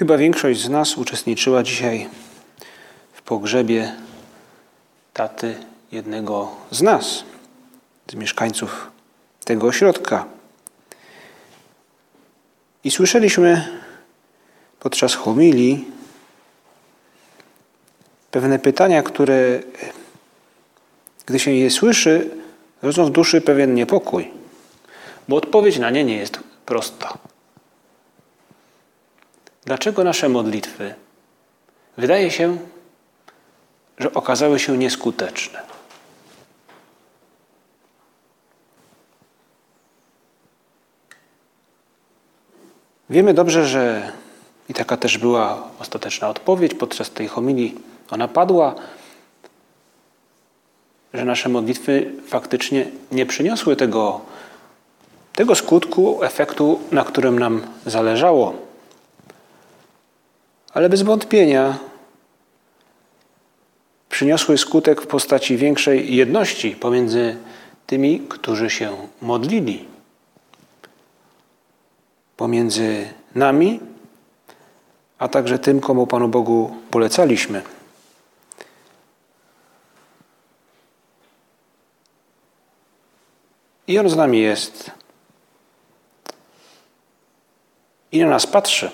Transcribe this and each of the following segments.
Chyba większość z nas uczestniczyła dzisiaj w pogrzebie taty jednego z nas, z mieszkańców tego ośrodka. I słyszeliśmy podczas homilii pewne pytania, które, gdy się je słyszy, rodzą w duszy pewien niepokój, bo odpowiedź na nie nie jest prosta. Dlaczego nasze modlitwy wydaje się, że okazały się nieskuteczne? Wiemy dobrze, że i taka też była ostateczna odpowiedź podczas tej homilii, ona padła, że nasze modlitwy faktycznie nie przyniosły tego, tego skutku, efektu, na którym nam zależało. Ale bez wątpienia przyniosły skutek w postaci większej jedności pomiędzy tymi, którzy się modlili. Pomiędzy nami, a także tym, komu Panu Bogu polecaliśmy. I On z nami jest. I na nas patrzy.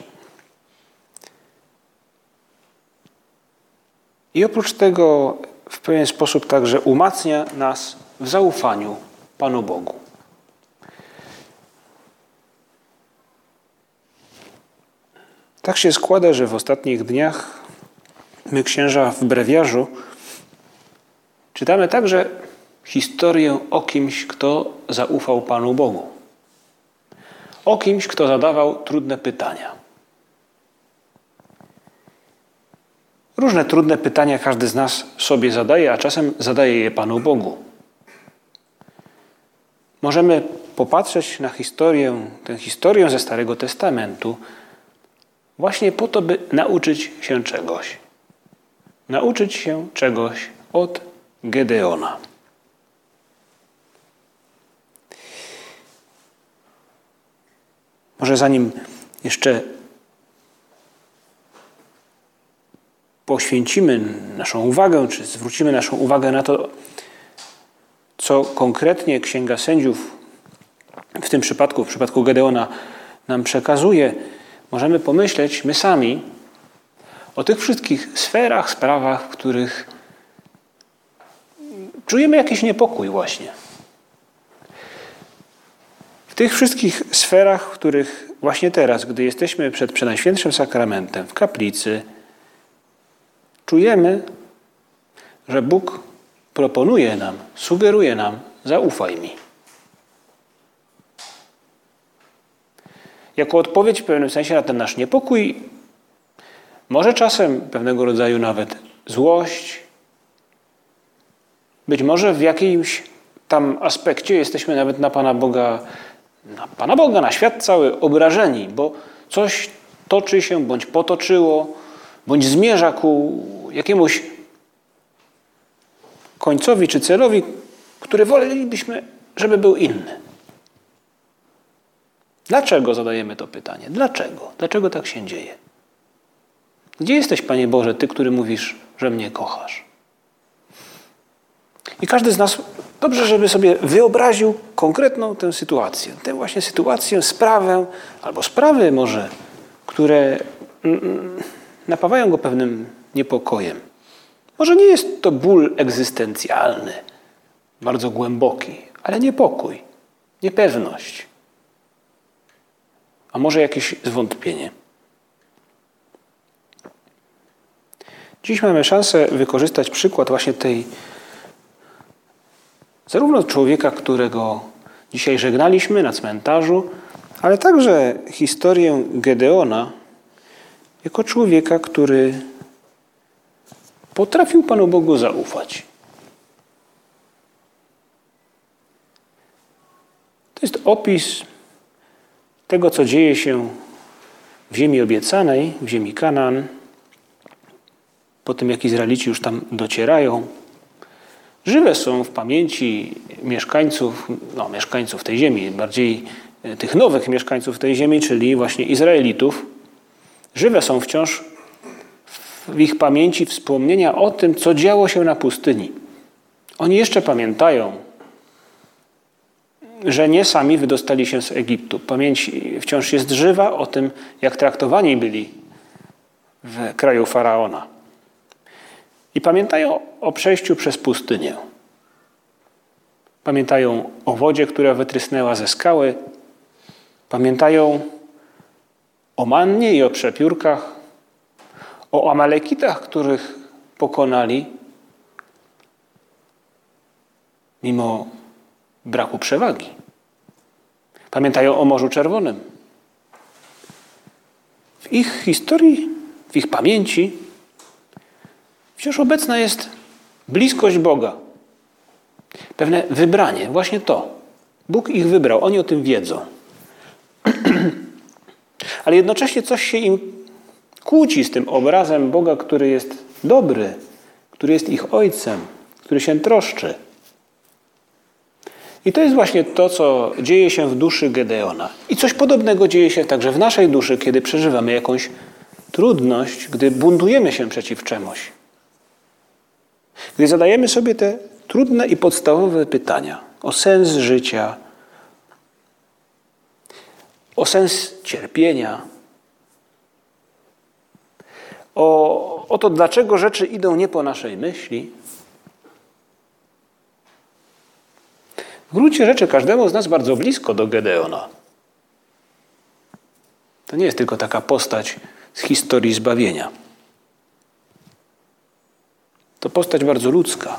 I oprócz tego w pewien sposób także umacnia nas w zaufaniu Panu Bogu. Tak się składa, że w ostatnich dniach my, księża w brewiarzu, czytamy także historię o kimś, kto zaufał Panu Bogu. O kimś, kto zadawał trudne pytania. Różne trudne pytania każdy z nas sobie zadaje, a czasem zadaje je Panu Bogu. Możemy popatrzeć na historię, tę historię ze Starego Testamentu, właśnie po to, by nauczyć się czegoś. Nauczyć się czegoś od Gedeona. Może zanim jeszcze poświęcimy naszą uwagę, czy zwrócimy naszą uwagę na to, co konkretnie Księga Sędziów w tym przypadku, w przypadku Gedeona nam przekazuje, możemy pomyśleć my sami o tych wszystkich sferach, sprawach, w których czujemy jakiś niepokój właśnie. W tych wszystkich sferach, w których właśnie teraz, gdy jesteśmy przed Przenajświętszym Sakramentem, w kaplicy, czujemy, że Bóg proponuje nam, sugeruje nam, zaufaj mi. Jako odpowiedź w pewnym sensie na ten nasz niepokój, może czasem pewnego rodzaju nawet złość, być może w jakimś tam aspekcie jesteśmy nawet na Pana Boga, na Pana Boga, na świat cały obrażeni, bo coś toczy się bądź potoczyło, bądź zmierza ku jakiemuś końcowi czy celowi, który wolelibyśmy, żeby był inny. Dlaczego zadajemy to pytanie? Dlaczego? Dlaczego tak się dzieje? Gdzie jesteś, Panie Boże, Ty, który mówisz, że mnie kochasz? I każdy z nas dobrze, żeby sobie wyobraził konkretną tę sytuację. Tę właśnie sytuację, sprawę, albo sprawy może, które mm, mm, napawają go pewnym niepokojem. Może nie jest to ból egzystencjalny, bardzo głęboki, ale niepokój, niepewność, a może jakieś zwątpienie. Dziś mamy szansę wykorzystać przykład właśnie tej, zarówno człowieka, którego dzisiaj żegnaliśmy na cmentarzu, ale także historię Gedeona, jako człowieka, który potrafił Panu Bogu zaufać. To jest opis tego, co dzieje się w ziemi obiecanej, w ziemi Kanaan, po tym jak Izraelici już tam docierają. Żywe są w pamięci mieszkańców, no mieszkańców tej ziemi, bardziej e, tych nowych mieszkańców tej ziemi, czyli właśnie Izraelitów. Żywe są wciąż w ich pamięci wspomnienia o tym, co działo się na pustyni. Oni jeszcze pamiętają, że nie sami wydostali się z Egiptu. Pamięć wciąż jest żywa o tym, jak traktowani byli w kraju faraona. I pamiętają o przejściu przez pustynię. Pamiętają o wodzie, która wytrysnęła ze skały. Pamiętają o mannie i o przepiórkach, o Amalekitach, których pokonali, mimo braku przewagi. Pamiętają o Morzu Czerwonym. W ich historii, w ich pamięci wciąż obecna jest bliskość Boga. Pewne wybranie, właśnie to. Bóg ich wybrał, oni o tym wiedzą. Ale jednocześnie coś się im kłóci z tym obrazem Boga, który jest dobry, który jest ich ojcem, który się troszczy. I to jest właśnie to, co dzieje się w duszy Gedeona. I coś podobnego dzieje się także w naszej duszy, kiedy przeżywamy jakąś trudność, gdy buntujemy się przeciw czemuś. Gdy zadajemy sobie te trudne i podstawowe pytania o sens życia, o sens cierpienia, o, o to, dlaczego rzeczy idą nie po naszej myśli, w gruncie rzeczy każdemu z nas bardzo blisko do Gedeona. To nie jest tylko taka postać z historii zbawienia. To postać bardzo ludzka.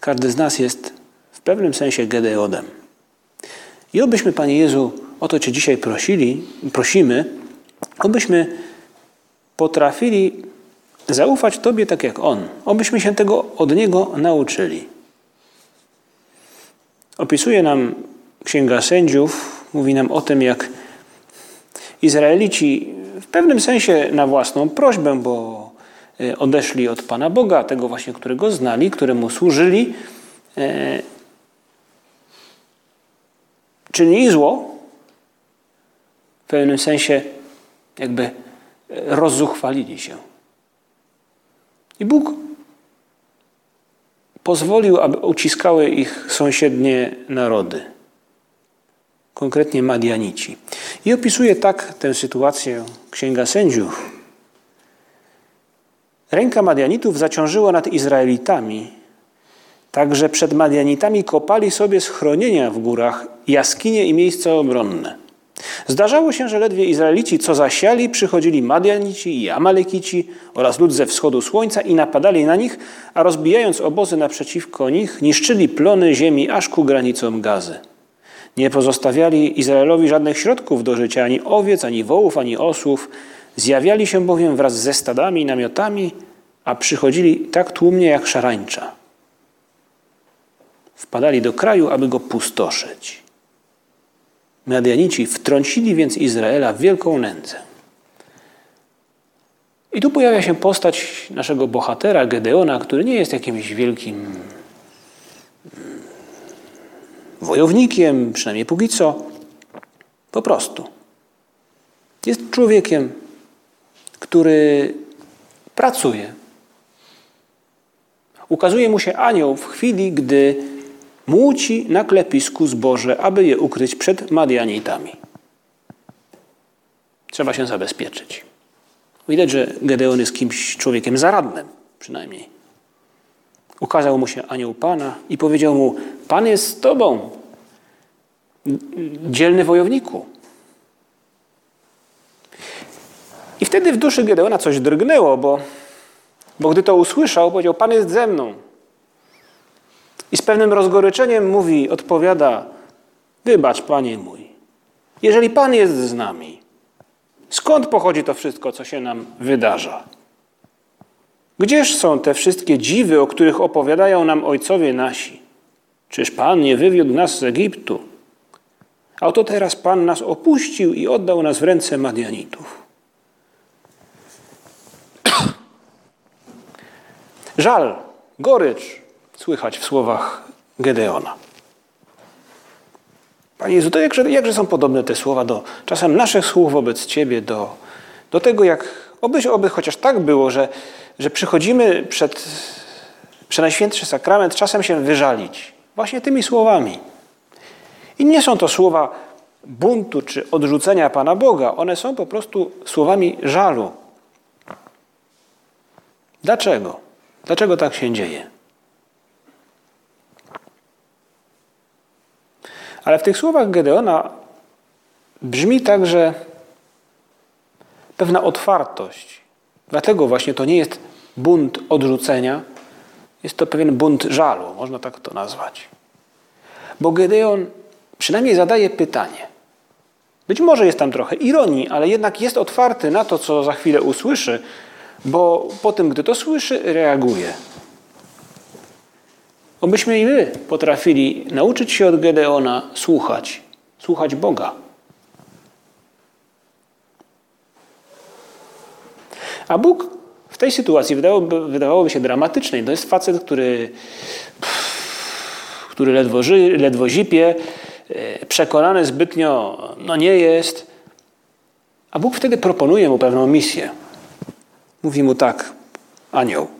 Każdy z nas jest w pewnym sensie Gedeonem. I obyśmy, Panie Jezu, o to Cię dzisiaj prosili, prosimy, obyśmy potrafili zaufać Tobie tak jak On. Obyśmy się tego od Niego nauczyli. Opisuje nam Księga Sędziów, mówi nam o tym, jak Izraelici w pewnym sensie na własną prośbę, bo e, odeszli od Pana Boga, tego właśnie, którego znali, któremu służyli, e, czynili zło, w pewnym sensie jakby rozzuchwalili się. I Bóg pozwolił, aby uciskały ich sąsiednie narody, konkretnie Madianici. I opisuje tak tę sytuację Księga Sędziów. Ręka Madianitów zaciążyła nad Izraelitami, tak że przed Madianitami kopali sobie schronienia w górach, jaskinie i miejsca obronne. Zdarzało się, że ledwie Izraelici co zasiali, przychodzili Madianici i Amalekici oraz lud ze wschodu słońca i napadali na nich, a rozbijając obozy naprzeciwko nich, niszczyli plony ziemi aż ku granicom gazy. Nie pozostawiali Izraelowi żadnych środków do życia, ani owiec, ani wołów, ani osłów. Zjawiali się bowiem wraz ze stadami i namiotami, a przychodzili tak tłumnie jak szarańcza. Wpadali do kraju, aby go pustoszyć. Medianici wtrącili więc Izraela w wielką nędzę. I tu pojawia się postać naszego bohatera Gedeona, który nie jest jakimś wielkim mm, wojownikiem, przynajmniej póki co. Po prostu. Jest człowiekiem, który pracuje. Ukazuje mu się anioł w chwili, gdy Młóci na klepisku zboże, aby je ukryć przed Madianitami. Trzeba się zabezpieczyć. Widać, że Gedeon jest kimś człowiekiem zaradnym, przynajmniej. Ukazał mu się anioł Pana i powiedział mu: Pan jest z tobą, dzielny wojowniku. I wtedy w duszy Gedeona coś drgnęło, bo, bo gdy to usłyszał, powiedział: Pan jest ze mną. I z pewnym rozgoryczeniem mówi, odpowiada: Wybacz, panie mój, jeżeli pan jest z nami, Skąd pochodzi to wszystko, co się nam wydarza? Gdzież są te wszystkie dziwy, o których opowiadają nam ojcowie nasi? Czyż Pan nie wywiódł nas z Egiptu? A oto teraz Pan nas opuścił i oddał nas w ręce Madianitów. Żal, gorycz słychać w słowach Gedeona. Panie Jezu, to jakże, jakże są podobne te słowa do czasem naszych słów wobec Ciebie, do, do tego, jak obyś, oby chociaż tak było, że, że przychodzimy przed Przenajświętszy Sakrament czasem się wyżalić właśnie tymi słowami. I nie są to słowa buntu czy odrzucenia Pana Boga, one są po prostu słowami żalu. Dlaczego? Dlaczego tak się dzieje? Ale w tych słowach Gedeona brzmi także pewna otwartość. Dlatego właśnie to nie jest bunt odrzucenia, jest to pewien bunt żalu, można tak to nazwać. Bo Gedeon przynajmniej zadaje pytanie. Być może jest tam trochę ironii, ale jednak jest otwarty na to, co za chwilę usłyszy, bo po tym, gdy to słyszy, reaguje. Obyśmy i my potrafili nauczyć się od Gedeona słuchać, słuchać Boga. A Bóg w tej sytuacji wydawałoby, wydawałoby się dramatycznej. To jest facet, który, który ledwo, ży, ledwo zipie, e, przekonany zbytnio no nie jest. A Bóg wtedy proponuje mu pewną misję. Mówi mu tak, anioł.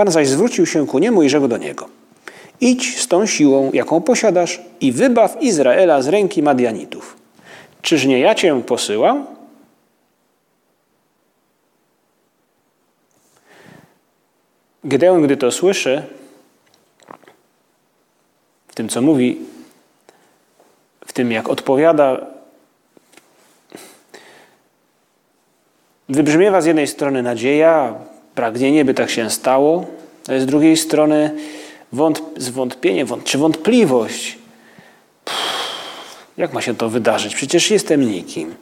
Pan zaś zwrócił się ku niemu i rzekł do niego: Idź z tą siłą, jaką posiadasz, i wybaw Izraela z ręki Madianitów. Czyż nie ja cię posyłam? Gedeon, gdy to słyszy, w tym co mówi, w tym jak odpowiada, wybrzmiewa z jednej strony nadzieja, pragnienie, by tak się stało, a z drugiej strony wątp zwątpienie wąt czy wątpliwość. Pff, jak ma się to wydarzyć? Przecież jestem nikim.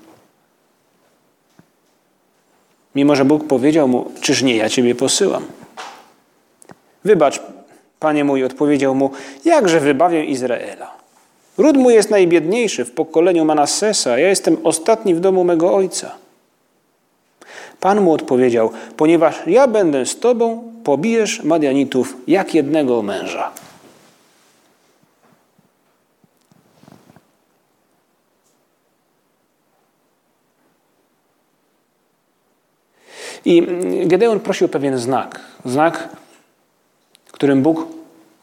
Mimo, że Bóg powiedział mu, czyż nie ja Ciebie posyłam. Wybacz, Panie mój, odpowiedział mu, jakże wybawię Izraela. Ród mój jest najbiedniejszy w pokoleniu Manassesa, ja jestem ostatni w domu mego ojca. Pan mu odpowiedział, ponieważ ja będę z tobą, pobijesz Madianitów jak jednego męża. I Gedeon prosił o pewien znak. Znak, którym Bóg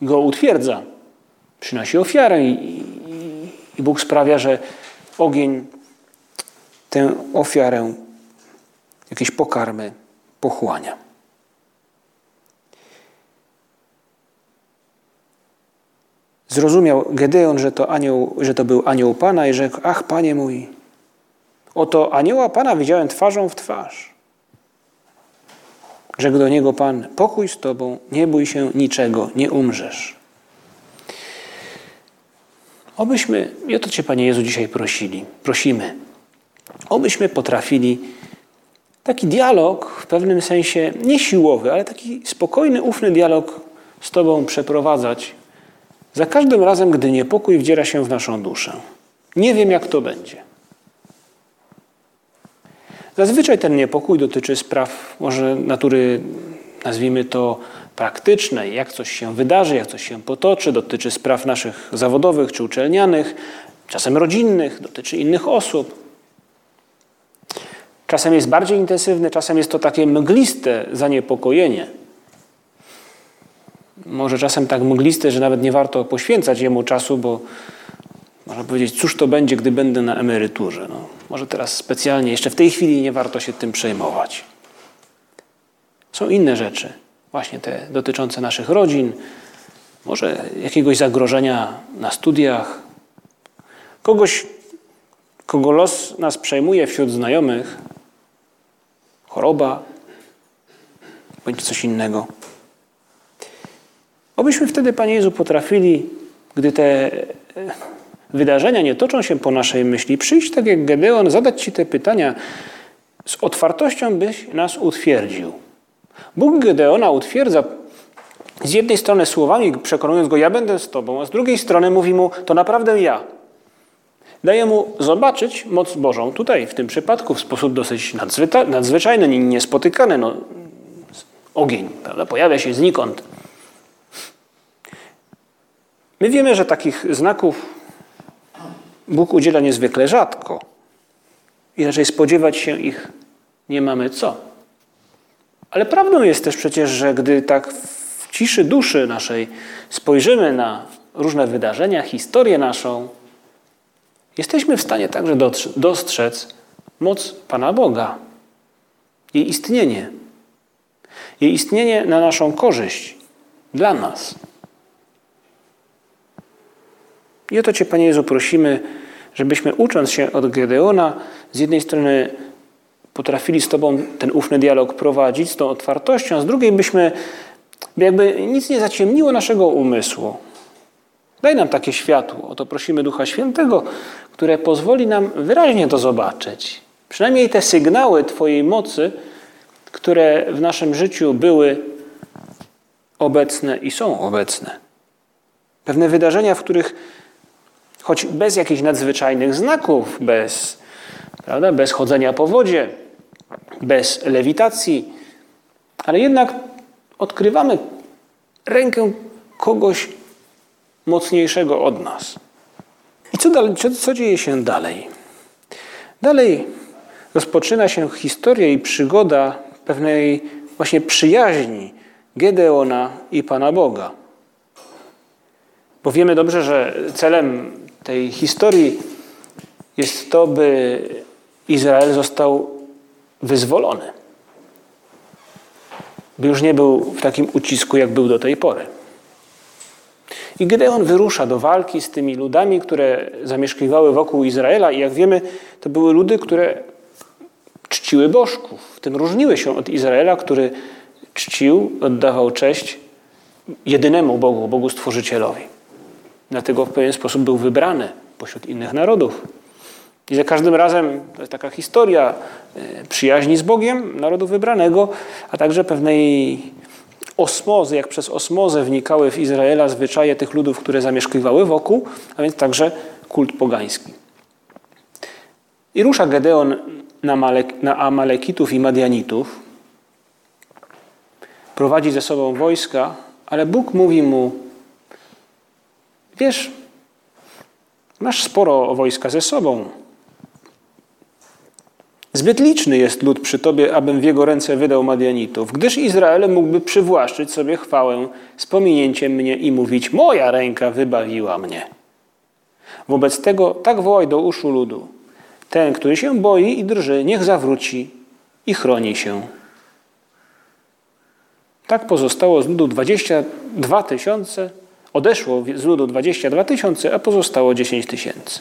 go utwierdza. Przynosi ofiarę i, i Bóg sprawia, że ogień tę ofiarę jakieś pokarmy pochłania. Zrozumiał Gedeon, że to, anioł, że to był anioł Pana i rzekł, ach Panie mój, oto anioła Pana widziałem twarzą w twarz. Rzekł do niego Pan, pokój z Tobą, nie bój się niczego, nie umrzesz. Obyśmy, i o to Cię Panie Jezu dzisiaj prosili, prosimy, obyśmy potrafili taki dialog w pewnym sensie nie siłowy, ale taki spokojny, ufny dialog z Tobą przeprowadzać za każdym razem, gdy niepokój wdziera się w naszą duszę. Nie wiem, jak to będzie. Zazwyczaj ten niepokój dotyczy spraw może natury, nazwijmy to, praktycznej, jak coś się wydarzy, jak coś się potoczy, dotyczy spraw naszych zawodowych czy uczelnianych, czasem rodzinnych, dotyczy innych osób. Czasem jest bardziej intensywny, czasem jest to takie mgliste zaniepokojenie. Może czasem tak mgliste, że nawet nie warto poświęcać jemu czasu, bo można powiedzieć, cóż to będzie, gdy będę na emeryturze. No, może teraz specjalnie, jeszcze w tej chwili nie warto się tym przejmować. Są inne rzeczy, właśnie te dotyczące naszych rodzin, może jakiegoś zagrożenia na studiach, kogoś, kogo los nas przejmuje wśród znajomych, choroba bądź coś innego. Obyśmy wtedy, Panie Jezu, potrafili, gdy te wydarzenia nie toczą się po naszej myśli, przyjść tak jak Gedeon, zadać Ci te pytania z otwartością, byś nas utwierdził. Bóg Gedeona utwierdza z jednej strony słowami, przekonując go, ja będę z Tobą, a z drugiej strony mówi mu, to naprawdę ja. Daje mu zobaczyć moc Bożą tutaj, w tym przypadku, w sposób dosyć nadzwyczajny, niespotykany. No, ogień prawda? pojawia się znikąd. My wiemy, że takich znaków Bóg udziela niezwykle rzadko. I raczej spodziewać się ich nie mamy co. Ale prawdą jest też przecież, że gdy tak w ciszy duszy naszej spojrzymy na różne wydarzenia, historię naszą, jesteśmy w stanie także dostrzec moc Pana Boga, jej istnienie, jej istnienie na naszą korzyść, dla nas. I o to Cię, Panie Jezu, prosimy, żebyśmy ucząc się od Gedeona, z jednej strony potrafili z Tobą ten ufny dialog prowadzić z tą otwartością, a z drugiej byśmy jakby nic nie zaciemniło naszego umysłu. Daj nam takie światło. O to prosimy Ducha Świętego, które pozwoli nam wyraźnie to zobaczyć. Przynajmniej te sygnały Twojej mocy, które w naszym życiu były obecne i są obecne. Pewne wydarzenia, w których choć bez jakichś nadzwyczajnych znaków, bez, prawda, bez chodzenia po wodzie, bez lewitacji, ale jednak odkrywamy rękę kogoś mocniejszego od nas. I co, dalej, co, co dzieje się dalej? Dalej rozpoczyna się historia i przygoda pewnej właśnie przyjaźni Gedeona i Pana Boga. Bo wiemy dobrze, że celem tej historii jest to, by Izrael został wyzwolony. By już nie był w takim ucisku, jak był do tej pory. I Gedeon wyrusza do walki z tymi ludami, które zamieszkiwały wokół Izraela, i jak wiemy, to były ludy, które czciły bożków. W tym różniły się od Izraela, który czcił, oddawał cześć jedynemu Bogu, Bogu Stworzycielowi. Dlatego w pewien sposób był wybrany pośród innych narodów. I za każdym razem to jest taka historia e, przyjaźni z Bogiem, narodu wybranego, a także pewnej osmozy, jak przez osmozę wnikały w Izraela zwyczaje tych ludów, które zamieszkiwały wokół, a więc także kult pogański. I rusza Gedeon na, Malek, na Amalekitów i Madianitów. Prowadzi ze sobą wojska, ale Bóg mówi mu: Wiesz, masz sporo wojska ze sobą. Zbyt liczny jest lud przy tobie, abym w jego ręce wydał Madianitów, gdyż Izrael mógłby przywłaszczyć sobie chwałę z pominięciem mnie i mówić: Moja ręka wybawiła mnie. Wobec tego tak wołaj do uszu ludu. Ten, który się boi i drży, niech zawróci i chroni się. Tak pozostało z ludu 22 tysiące, odeszło z ludu 22 tysiące, a pozostało 10 tysięcy.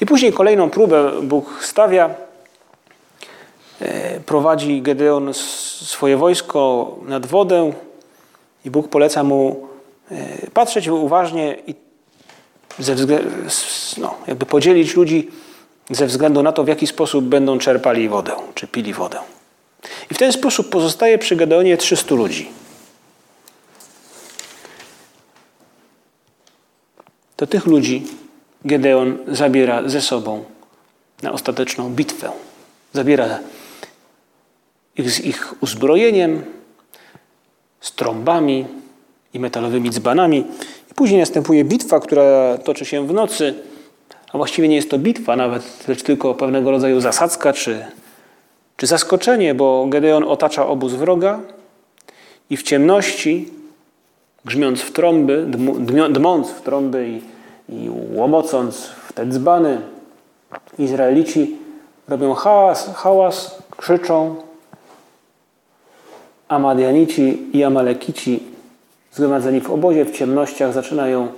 I później kolejną próbę Bóg stawia. E, prowadzi Gedeon swoje wojsko nad wodę i Bóg poleca mu e, patrzeć uważnie i ze no, jakby podzielić ludzi ze względu na to, w jaki sposób będą czerpali wodę, czy pili wodę. I w ten sposób pozostaje przy Gedeonie 300 ludzi. Do tych ludzi Gedeon zabiera ze sobą na ostateczną bitwę. Zabiera ich z ich uzbrojeniem, z trąbami i metalowymi dzbanami. I później następuje bitwa, która toczy się w nocy, a właściwie nie jest to bitwa nawet, lecz tylko pewnego rodzaju zasadzka czy, czy zaskoczenie, bo Gedeon otacza obóz wroga i w ciemności, grzmiąc w trąby, dmąc w trąby i i łomocąc w te dzbany, Izraelici robią hałas, hałas krzyczą, a Madianici i Amalekici zgromadzeni w obozie, w ciemnościach zaczynają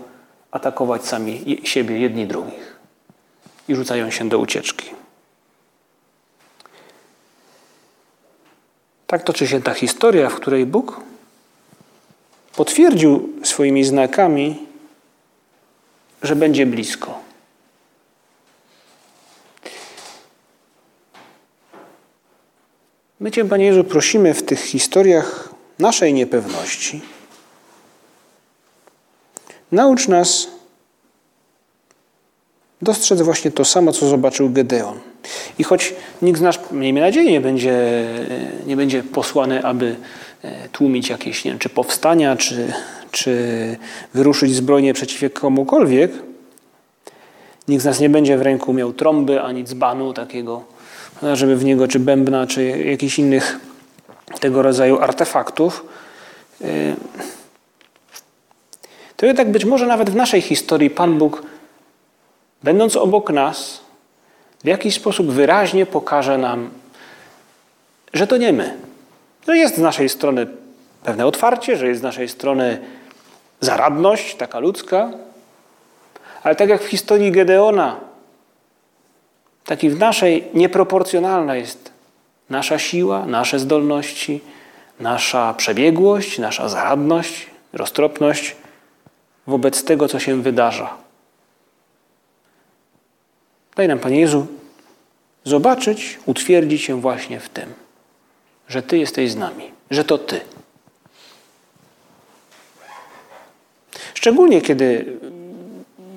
atakować sami siebie, jedni drugich i rzucają się do ucieczki. Tak toczy się ta historia, w której Bóg potwierdził swoimi znakami że będzie blisko. My Cię, Panie Jezu, prosimy w tych historiach naszej niepewności. Naucz nas dostrzec właśnie to samo, co zobaczył Gedeon. I choć nikt z nas, miejmy nadzieję, nie będzie, nie będzie posłany, aby e, tłumić jakieś, nie wiem, czy powstania, czy, czy wyruszyć zbrojnie przeciw komukolwiek, nikt z nas nie będzie w ręku miał trąby ani dzbanu takiego, żeby w niego, czy bębna, czy jakichś innych tego rodzaju artefaktów. E, to jednak być może nawet w naszej historii Pan Bóg będąc obok nas, w jakiś sposób wyraźnie pokaże nam, że to nie my. Że jest z naszej strony pewne otwarcie, że jest z naszej strony zaradność, taka ludzka, ale tak jak w historii Gedeona, tak i w naszej nieproporcjonalna jest nasza siła, nasze zdolności, nasza przebiegłość, nasza zaradność, roztropność wobec tego, co się wydarza. Daj nam, Panie Jezu, zobaczyć, utwierdzić się właśnie w tym, że Ty jesteś z nami, że to Ty. Szczególnie kiedy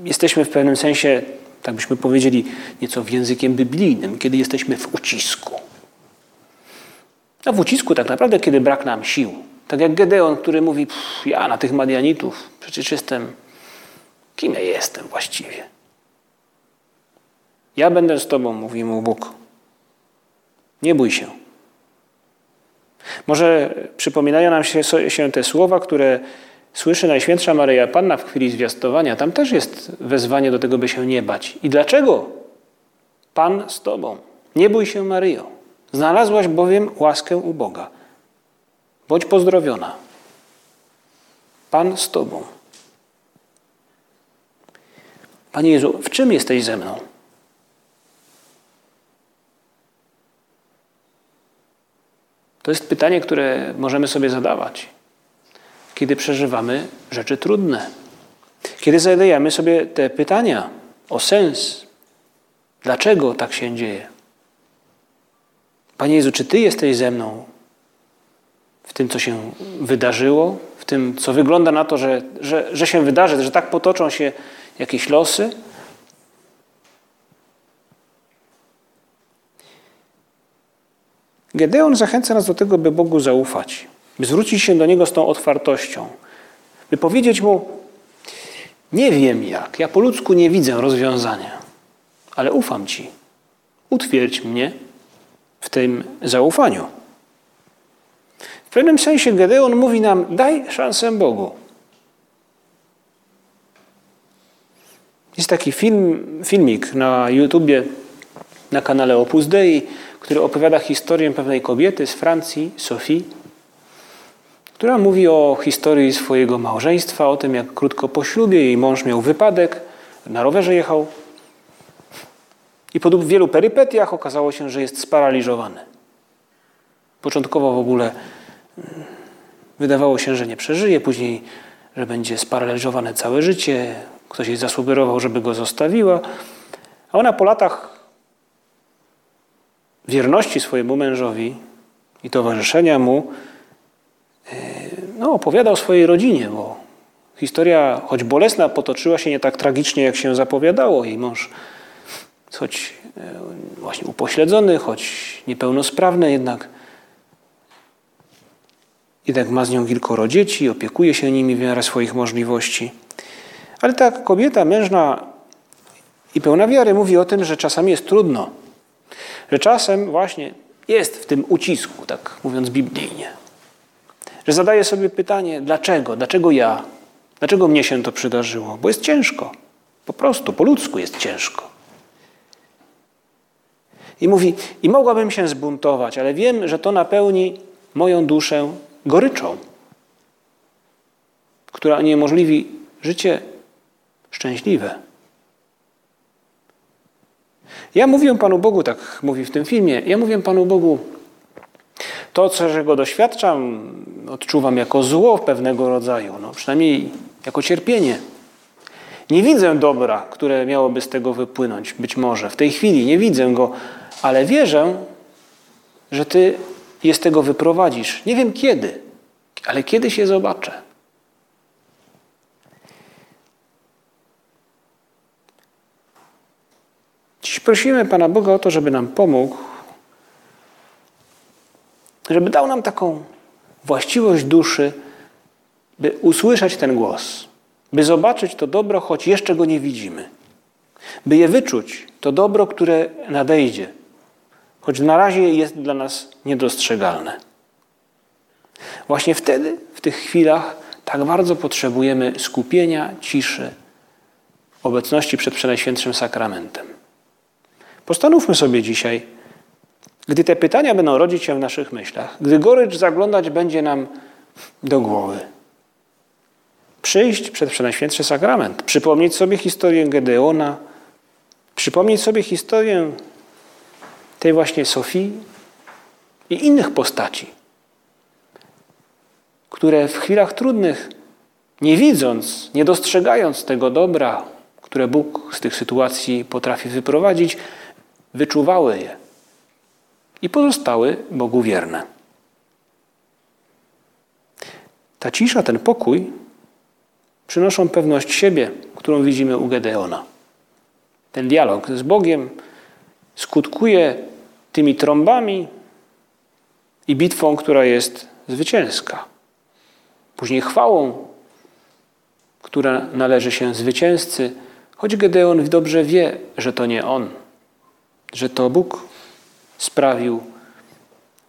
jesteśmy w pewnym sensie, tak byśmy powiedzieli, nieco w językiem biblijnym, kiedy jesteśmy w ucisku. A w ucisku tak naprawdę, kiedy brak nam sił. Tak jak Gedeon, który mówi, ja na tych Madianitów, przecież jestem, kim ja jestem właściwie? Ja będę z Tobą, mówi mu Bóg. Nie bój się. Może przypominają nam się, się te słowa, które słyszy Najświętsza Maryja Panna w chwili zwiastowania. Tam też jest wezwanie do tego, by się nie bać. I dlaczego? Pan z Tobą. Nie bój się, Maryjo. Znalazłaś bowiem łaskę u Boga. Bądź pozdrowiona. Pan z Tobą. Panie Jezu, w czym jesteś ze mną? To jest pytanie, które możemy sobie zadawać, kiedy przeżywamy rzeczy trudne. Kiedy zadajemy sobie te pytania o sens, dlaczego tak się dzieje. Panie Jezu, czy Ty jesteś ze mną w tym, co się wydarzyło, w tym, co wygląda na to, że, że, że się wydarzy, że tak potoczą się jakieś losy? Gedeon zachęca nas do tego, by Bogu zaufać, by zwrócić się do Niego z tą otwartością, by powiedzieć Mu, nie wiem jak, ja po ludzku nie widzę rozwiązania, ale ufam Ci. Utwierdź mnie w tym zaufaniu. W pewnym sensie Gedeon mówi nam, daj szansę Bogu. Jest taki film, filmik na YouTubie, na kanale Opus Dei, który opowiada historię pewnej kobiety z Francji, Sophie, która mówi o historii swojego małżeństwa, o tym, jak krótko po ślubie jej mąż miał wypadek, na rowerze jechał i po wielu perypetiach okazało się, że jest sparaliżowany. Początkowo w ogóle mm, wydawało się, że nie przeżyje, później, że będzie sparaliżowane całe życie. Ktoś jej zasugerował, żeby go zostawiła. A ona po latach wierności swojemu mężowi i towarzyszenia mu, no, opowiada o swojej rodzinie, bo historia, choć bolesna, potoczyła się nie tak tragicznie, jak się zapowiadało. Jej mąż, choć e, właśnie upośledzony, choć niepełnosprawny, jednak, jednak ma z nią kilkoro dzieci, opiekuje się nimi w miarę swoich możliwości. Ale ta kobieta mężna i pełna wiary mówi o tym, że czasami jest trudno że czasem właśnie jest w tym ucisku, tak mówiąc biblijnie. Że zadaje sobie pytanie, dlaczego, dlaczego ja, dlaczego mnie się to przydarzyło? Bo jest ciężko. Po prostu, po ludzku jest ciężko. I mówi, i mogłabym się zbuntować, ale wiem, że to napełni moją duszę goryczą, która niemożliwi życie szczęśliwe. Ja mówię Panu Bogu, tak mówi w tym filmie, ja mówię Panu Bogu, to, czego doświadczam, odczuwam jako zło pewnego rodzaju, no przynajmniej jako cierpienie. Nie widzę dobra, które miałoby z tego wypłynąć, być może. W tej chwili nie widzę go, ale wierzę, że Ty je z tego wyprowadzisz. Nie wiem kiedy, ale kiedyś je zobaczę. Dziś prosimy Pana Boga o to, żeby nam pomógł, żeby dał nam taką właściwość duszy, by usłyszeć ten głos, by zobaczyć to dobro, choć jeszcze go nie widzimy, by je wyczuć, to dobro, które nadejdzie, choć na razie jest dla nas niedostrzegalne. Właśnie wtedy, w tych chwilach, tak bardzo potrzebujemy skupienia, ciszy, obecności przed Przenajświętszym Sakramentem. Postanówmy sobie dzisiaj, gdy te pytania będą rodzić się w naszych myślach, gdy gorycz zaglądać będzie nam do głowy, przyjść przed Przenajświętszy Sakrament, przypomnieć sobie historię Gedeona, przypomnieć sobie historię tej właśnie Sofii i innych postaci, które w chwilach trudnych, nie widząc, nie dostrzegając tego dobra, które Bóg z tych sytuacji potrafi wyprowadzić, wyczuwały je i pozostały Bogu wierne. Ta cisza, ten pokój przynoszą pewność siebie, którą widzimy u Gedeona. Ten dialog z Bogiem skutkuje tymi trąbami i bitwą, która jest zwycięska. Później chwałą, która należy się zwycięzcy, choć Gedeon dobrze wie, że to nie on, że to Bóg sprawił,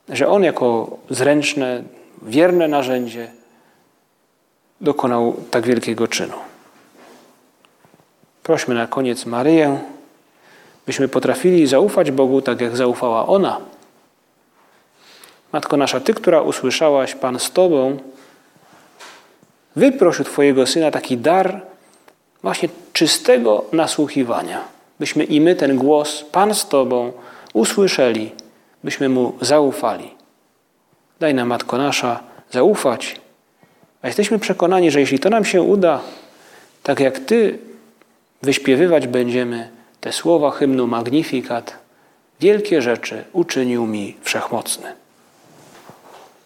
że on jako zręczne, wierne narzędzie dokonał tak wielkiego czynu. Prośmy na koniec Maryję, byśmy potrafili zaufać Bogu tak, jak zaufała ona. Matko nasza, Ty, która usłyszałaś, Pan z Tobą, wyproś u Twojego Syna taki dar właśnie czystego nasłuchiwania, byśmy i my ten głos, Pan z Tobą, usłyszeli, byśmy Mu zaufali. Daj nam, Matko nasza, zaufać, a jesteśmy przekonani, że jeśli to nam się uda, tak jak Ty wyśpiewywać będziemy te słowa hymnu Magnificat, wielkie rzeczy uczynił mi wszechmocny.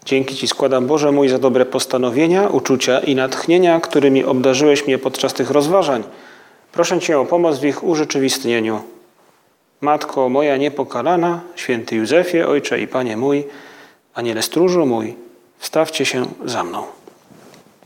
Dzięki Ci składam, Boże mój, za dobre postanowienia, uczucia i natchnienia, którymi obdarzyłeś mnie podczas tych rozważań. Proszę Cię o pomoc w ich urzeczywistnieniu. Matko moja niepokalana, święty Józefie, Ojcze i Panie mój, Aniele stróżu mój, wstawcie się za mną.